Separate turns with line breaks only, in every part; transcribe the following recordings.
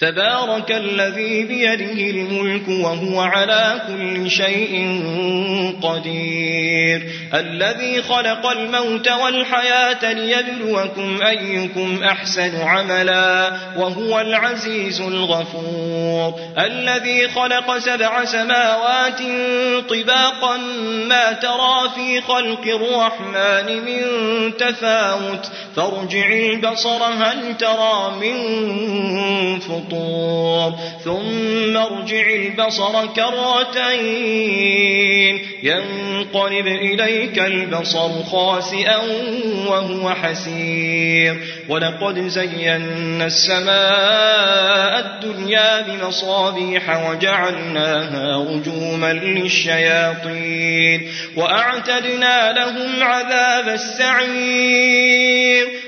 تبارك الذي بيده الملك وهو على كل شيء قدير. الذي خلق الموت والحياة ليبلوكم أيكم أحسن عملا وهو العزيز الغفور. الذي خلق سبع سماوات طباقا ما ترى في خلق الرحمن من تفاوت. فارجع البصر هل ترى من فطور ثم ارجع البصر كرتين. ينقلب إليك البصر خاسئا وهو حسير. ولقد زينا السماء الدنيا بمصابيح وجعلناها رجوما للشياطين. وأعتدنا لهم عذاب السعير.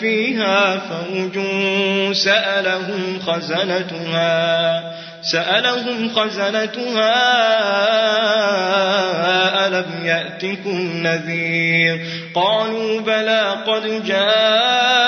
فيها فوج سألهم خزنتها سألهم خزنتها ألم يأتكم نذير؟ قالوا بلى قد جاءنا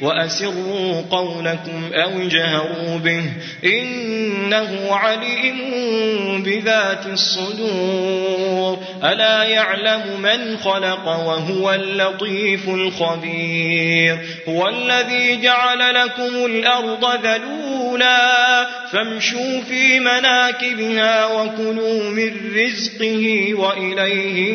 وأسروا قولكم أو اجهروا به إنه عليم بذات الصدور. ألا يعلم من خلق وهو اللطيف الخبير. هو الذي جعل لكم الأرض ذلولا فامشوا في مناكبها وكلوا من رزقه وإليه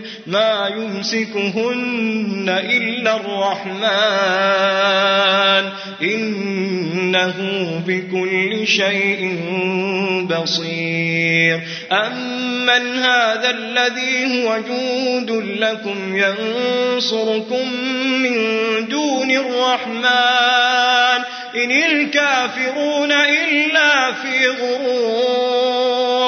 ما يمسكهن إلا الرحمن. إنه بكل شيء بصير. أمن هذا الذي هو جود لكم ينصركم من دون الرحمن. إن الكافرون إلا في غرور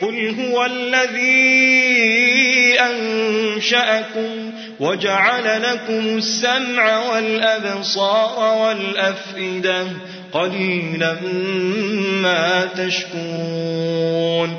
قل هو الذي أنشأكم وجعل لكم السمع والأبصار والأفئدة قليلا ما تشكرون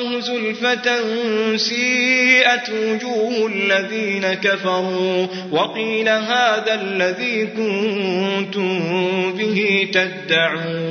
رأوه زلفة سيئت وجوه الذين كفروا وقيل هذا الذي كنتم به تدعون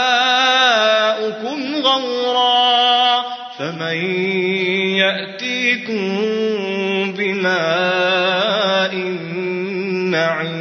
ماؤكم غورا فمن يأتيكم بماء معين